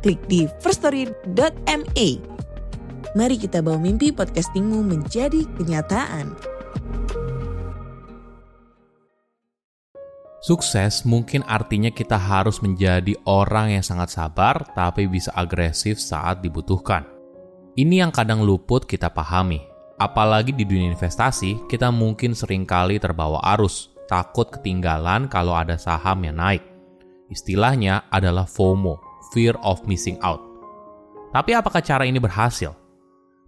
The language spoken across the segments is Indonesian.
klik di firststory.me. Mari kita bawa mimpi podcastingmu menjadi kenyataan. Sukses mungkin artinya kita harus menjadi orang yang sangat sabar tapi bisa agresif saat dibutuhkan. Ini yang kadang luput kita pahami. Apalagi di dunia investasi, kita mungkin sering kali terbawa arus, takut ketinggalan kalau ada saham yang naik. Istilahnya adalah FOMO, fear of missing out. Tapi apakah cara ini berhasil?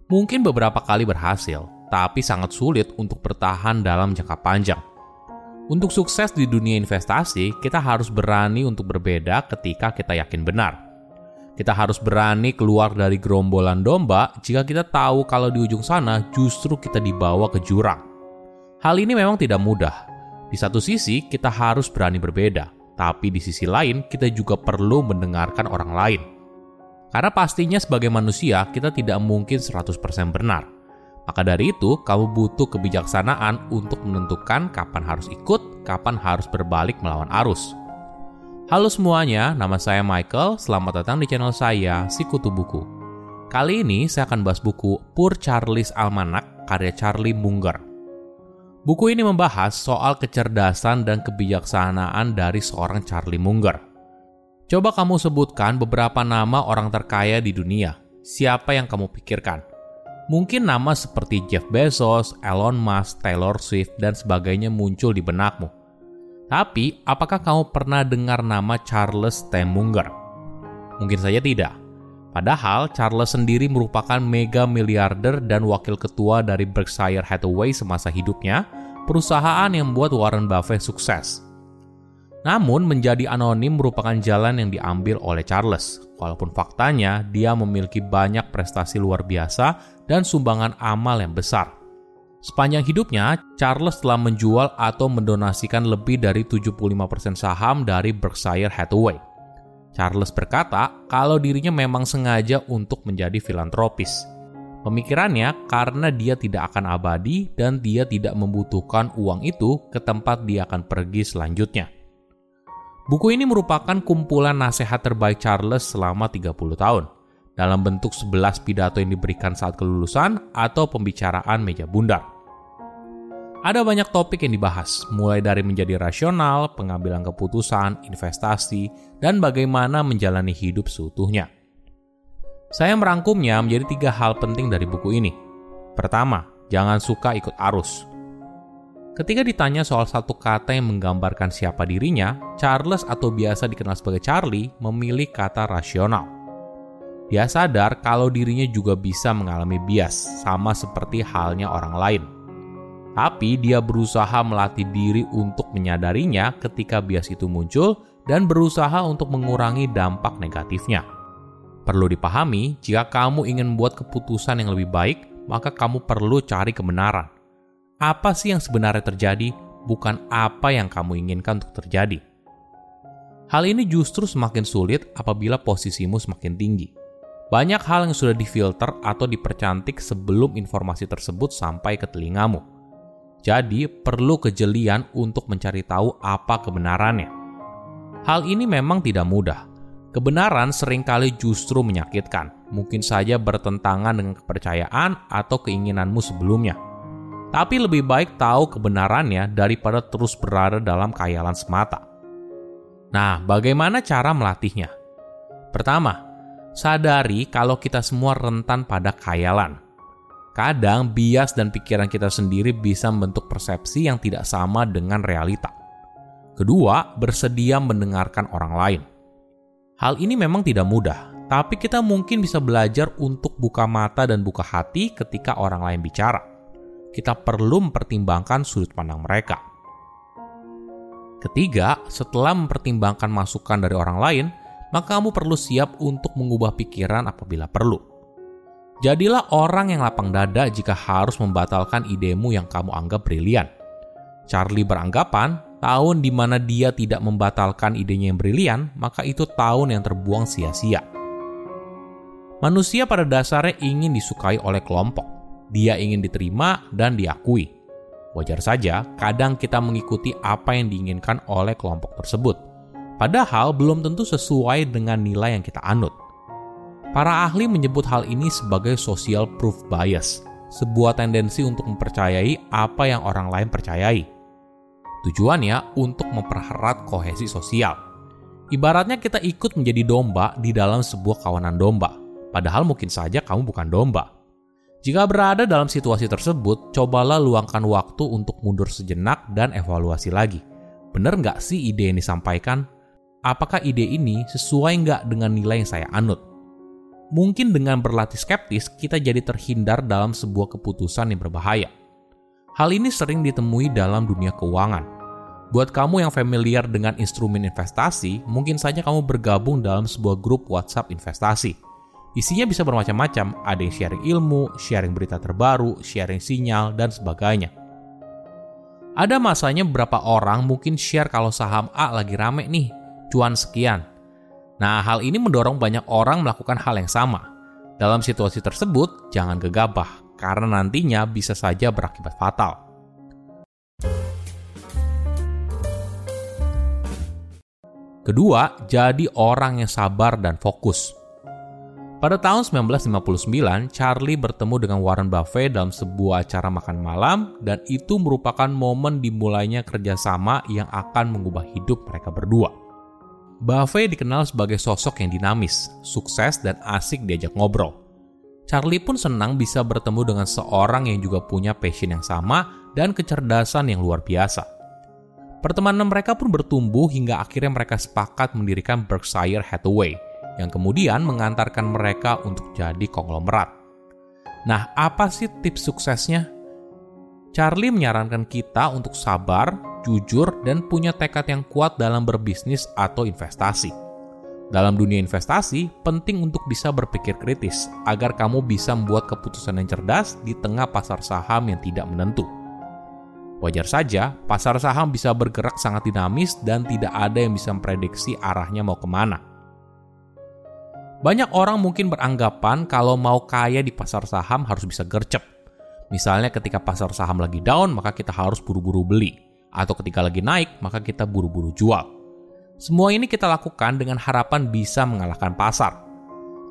Mungkin beberapa kali berhasil, tapi sangat sulit untuk bertahan dalam jangka panjang. Untuk sukses di dunia investasi, kita harus berani untuk berbeda ketika kita yakin benar. Kita harus berani keluar dari gerombolan domba jika kita tahu kalau di ujung sana justru kita dibawa ke jurang. Hal ini memang tidak mudah. Di satu sisi, kita harus berani berbeda, tapi di sisi lain kita juga perlu mendengarkan orang lain. Karena pastinya sebagai manusia, kita tidak mungkin 100% benar. Maka dari itu, kamu butuh kebijaksanaan untuk menentukan kapan harus ikut, kapan harus berbalik melawan arus. Halo semuanya, nama saya Michael. Selamat datang di channel saya, Sikutu Buku. Kali ini saya akan bahas buku Poor Charlie's Almanac karya Charlie Munger. Buku ini membahas soal kecerdasan dan kebijaksanaan dari seorang Charlie Munger. Coba kamu sebutkan beberapa nama orang terkaya di dunia. Siapa yang kamu pikirkan? Mungkin nama seperti Jeff Bezos, Elon Musk, Taylor Swift, dan sebagainya muncul di benakmu. Tapi, apakah kamu pernah dengar nama Charles T. Munger? Mungkin saja tidak. Padahal, Charles sendiri merupakan mega miliarder dan wakil ketua dari Berkshire Hathaway semasa hidupnya, perusahaan yang membuat Warren Buffett sukses. Namun, menjadi anonim merupakan jalan yang diambil oleh Charles, walaupun faktanya dia memiliki banyak prestasi luar biasa dan sumbangan amal yang besar. Sepanjang hidupnya, Charles telah menjual atau mendonasikan lebih dari 75% saham dari Berkshire Hathaway. Charles berkata kalau dirinya memang sengaja untuk menjadi filantropis. Pemikirannya karena dia tidak akan abadi dan dia tidak membutuhkan uang itu ke tempat dia akan pergi selanjutnya. Buku ini merupakan kumpulan nasihat terbaik Charles selama 30 tahun, dalam bentuk 11 pidato yang diberikan saat kelulusan atau pembicaraan meja bundar. Ada banyak topik yang dibahas, mulai dari menjadi rasional, pengambilan keputusan, investasi, dan bagaimana menjalani hidup seutuhnya. Saya merangkumnya menjadi tiga hal penting dari buku ini. Pertama, jangan suka ikut arus. Ketika ditanya soal satu kata yang menggambarkan siapa dirinya, Charles atau biasa dikenal sebagai Charlie memilih kata rasional. Dia sadar kalau dirinya juga bisa mengalami bias, sama seperti halnya orang lain. Tapi dia berusaha melatih diri untuk menyadarinya ketika bias itu muncul dan berusaha untuk mengurangi dampak negatifnya. Perlu dipahami, jika kamu ingin membuat keputusan yang lebih baik, maka kamu perlu cari kebenaran apa sih yang sebenarnya terjadi, bukan apa yang kamu inginkan untuk terjadi. Hal ini justru semakin sulit apabila posisimu semakin tinggi. Banyak hal yang sudah difilter atau dipercantik sebelum informasi tersebut sampai ke telingamu. Jadi, perlu kejelian untuk mencari tahu apa kebenarannya. Hal ini memang tidak mudah. Kebenaran sering kali justru menyakitkan, mungkin saja bertentangan dengan kepercayaan atau keinginanmu sebelumnya tapi lebih baik tahu kebenarannya daripada terus berada dalam khayalan semata. Nah, bagaimana cara melatihnya? Pertama, sadari kalau kita semua rentan pada khayalan. Kadang bias dan pikiran kita sendiri bisa membentuk persepsi yang tidak sama dengan realita. Kedua, bersedia mendengarkan orang lain. Hal ini memang tidak mudah, tapi kita mungkin bisa belajar untuk buka mata dan buka hati ketika orang lain bicara kita perlu mempertimbangkan sudut pandang mereka. Ketiga, setelah mempertimbangkan masukan dari orang lain, maka kamu perlu siap untuk mengubah pikiran apabila perlu. Jadilah orang yang lapang dada jika harus membatalkan idemu yang kamu anggap brilian. Charlie beranggapan tahun di mana dia tidak membatalkan idenya yang brilian, maka itu tahun yang terbuang sia-sia. Manusia pada dasarnya ingin disukai oleh kelompok. Dia ingin diterima dan diakui. Wajar saja, kadang kita mengikuti apa yang diinginkan oleh kelompok tersebut padahal belum tentu sesuai dengan nilai yang kita anut. Para ahli menyebut hal ini sebagai social proof bias, sebuah tendensi untuk mempercayai apa yang orang lain percayai. Tujuannya untuk mempererat kohesi sosial. Ibaratnya kita ikut menjadi domba di dalam sebuah kawanan domba, padahal mungkin saja kamu bukan domba. Jika berada dalam situasi tersebut, cobalah luangkan waktu untuk mundur sejenak dan evaluasi lagi. Benar nggak sih ide yang disampaikan? apakah ide ini sesuai nggak dengan nilai yang saya anut. Mungkin dengan berlatih skeptis, kita jadi terhindar dalam sebuah keputusan yang berbahaya. Hal ini sering ditemui dalam dunia keuangan. Buat kamu yang familiar dengan instrumen investasi, mungkin saja kamu bergabung dalam sebuah grup WhatsApp investasi. Isinya bisa bermacam-macam, ada yang sharing ilmu, sharing berita terbaru, sharing sinyal, dan sebagainya. Ada masanya beberapa orang mungkin share kalau saham A lagi rame nih, cuan sekian. Nah, hal ini mendorong banyak orang melakukan hal yang sama. Dalam situasi tersebut, jangan gegabah, karena nantinya bisa saja berakibat fatal. Kedua, jadi orang yang sabar dan fokus. Pada tahun 1959, Charlie bertemu dengan Warren Buffett dalam sebuah acara makan malam dan itu merupakan momen dimulainya kerjasama yang akan mengubah hidup mereka berdua. Buffet dikenal sebagai sosok yang dinamis, sukses, dan asik diajak ngobrol. Charlie pun senang bisa bertemu dengan seorang yang juga punya passion yang sama dan kecerdasan yang luar biasa. Pertemanan mereka pun bertumbuh hingga akhirnya mereka sepakat mendirikan Berkshire Hathaway, yang kemudian mengantarkan mereka untuk jadi konglomerat. Nah, apa sih tips suksesnya? Charlie menyarankan kita untuk sabar, jujur, dan punya tekad yang kuat dalam berbisnis atau investasi. Dalam dunia investasi, penting untuk bisa berpikir kritis agar kamu bisa membuat keputusan yang cerdas di tengah pasar saham yang tidak menentu. Wajar saja, pasar saham bisa bergerak sangat dinamis dan tidak ada yang bisa memprediksi arahnya mau ke mana. Banyak orang mungkin beranggapan kalau mau kaya di pasar saham harus bisa gercep, Misalnya ketika pasar saham lagi down, maka kita harus buru-buru beli. Atau ketika lagi naik, maka kita buru-buru jual. Semua ini kita lakukan dengan harapan bisa mengalahkan pasar.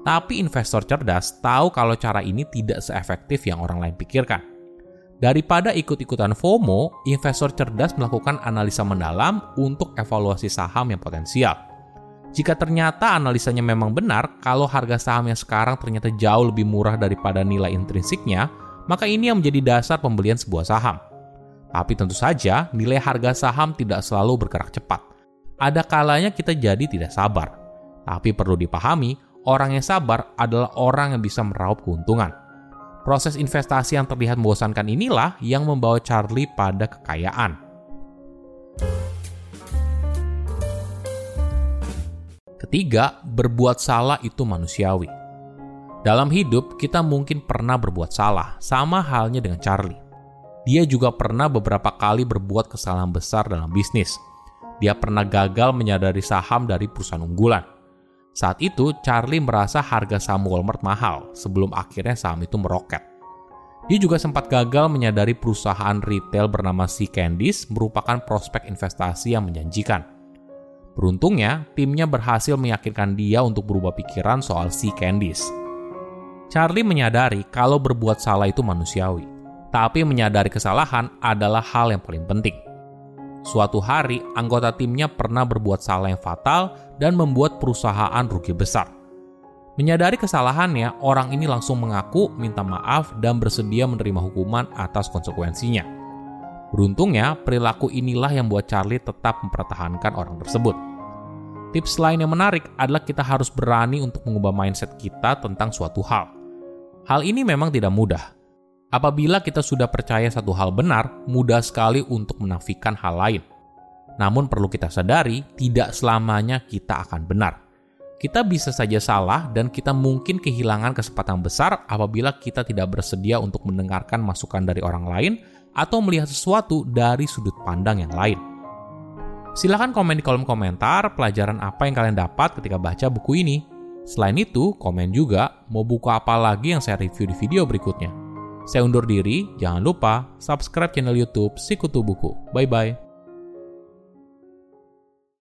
Tapi investor cerdas tahu kalau cara ini tidak seefektif yang orang lain pikirkan. Daripada ikut-ikutan FOMO, investor cerdas melakukan analisa mendalam untuk evaluasi saham yang potensial. Jika ternyata analisanya memang benar, kalau harga saham yang sekarang ternyata jauh lebih murah daripada nilai intrinsiknya, maka ini yang menjadi dasar pembelian sebuah saham. Tapi tentu saja, nilai harga saham tidak selalu bergerak cepat. Ada kalanya kita jadi tidak sabar. Tapi perlu dipahami, orang yang sabar adalah orang yang bisa meraup keuntungan. Proses investasi yang terlihat membosankan inilah yang membawa Charlie pada kekayaan. Ketiga, berbuat salah itu manusiawi. Dalam hidup, kita mungkin pernah berbuat salah, sama halnya dengan Charlie. Dia juga pernah beberapa kali berbuat kesalahan besar dalam bisnis. Dia pernah gagal menyadari saham dari perusahaan unggulan. Saat itu, Charlie merasa harga saham Walmart mahal sebelum akhirnya saham itu meroket. Dia juga sempat gagal menyadari perusahaan retail bernama Sea Candies merupakan prospek investasi yang menjanjikan. Beruntungnya, timnya berhasil meyakinkan dia untuk berubah pikiran soal Sea Candies. Charlie menyadari kalau berbuat salah itu manusiawi, tapi menyadari kesalahan adalah hal yang paling penting. Suatu hari, anggota timnya pernah berbuat salah yang fatal dan membuat perusahaan rugi besar. Menyadari kesalahannya, orang ini langsung mengaku, minta maaf, dan bersedia menerima hukuman atas konsekuensinya. Beruntungnya, perilaku inilah yang membuat Charlie tetap mempertahankan orang tersebut. Tips lain yang menarik adalah kita harus berani untuk mengubah mindset kita tentang suatu hal. Hal ini memang tidak mudah. Apabila kita sudah percaya satu hal benar, mudah sekali untuk menafikan hal lain. Namun perlu kita sadari, tidak selamanya kita akan benar. Kita bisa saja salah dan kita mungkin kehilangan kesempatan besar apabila kita tidak bersedia untuk mendengarkan masukan dari orang lain atau melihat sesuatu dari sudut pandang yang lain. Silahkan komen di kolom komentar pelajaran apa yang kalian dapat ketika baca buku ini. Selain itu, komen juga mau buku apa lagi yang saya review di video berikutnya. Saya undur diri, jangan lupa subscribe channel YouTube Sikutu Buku. Bye bye.